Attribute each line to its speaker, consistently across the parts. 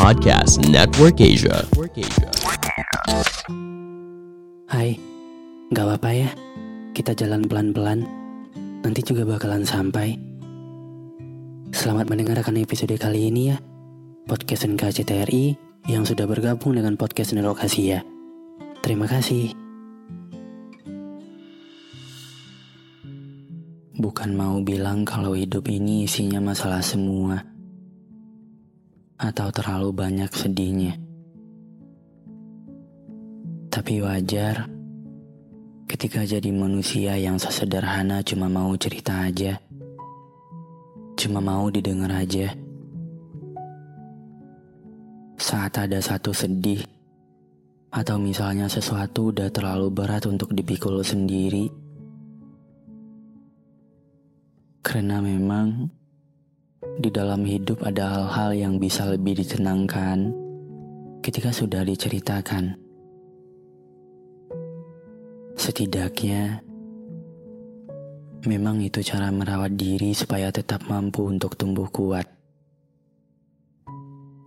Speaker 1: Podcast Network Asia.
Speaker 2: Hai, gak apa-apa ya. Kita jalan pelan-pelan. Nanti juga bakalan sampai. Selamat mendengarkan episode kali ini ya. Podcast NKCTRI yang sudah bergabung dengan podcast Network Asia. Terima kasih. Bukan mau bilang kalau hidup ini isinya masalah semua. Atau terlalu banyak sedihnya. Tapi wajar ketika jadi manusia yang sesederhana cuma mau cerita aja. Cuma mau didengar aja. Saat ada satu sedih, atau misalnya sesuatu udah terlalu berat untuk dipikul sendiri, karena memang di dalam hidup ada hal-hal yang bisa lebih ditenangkan ketika sudah diceritakan. Setidaknya, memang itu cara merawat diri supaya tetap mampu untuk tumbuh kuat.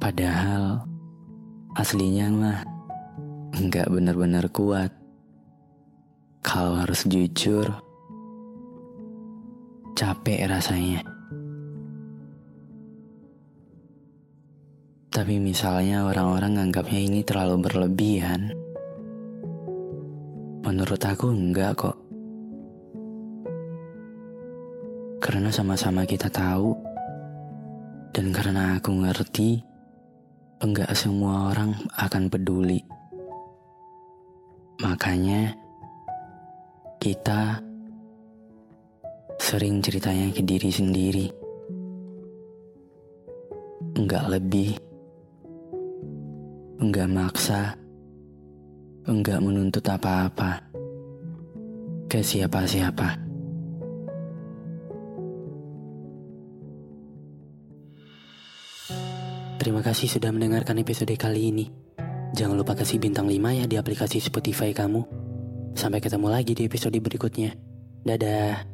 Speaker 2: Padahal, aslinya mah nggak benar-benar kuat. Kalau harus jujur, capek rasanya. Tapi misalnya orang-orang nganggapnya ini terlalu berlebihan. Menurut aku enggak kok. Karena sama-sama kita tahu dan karena aku ngerti enggak semua orang akan peduli. Makanya kita sering ceritanya ke diri sendiri. Enggak lebih. Enggak maksa. Enggak menuntut apa-apa. Ke siapa-siapa. Terima kasih sudah mendengarkan episode kali ini. Jangan lupa kasih bintang 5 ya di aplikasi Spotify kamu. Sampai ketemu lagi di episode berikutnya. Dadah.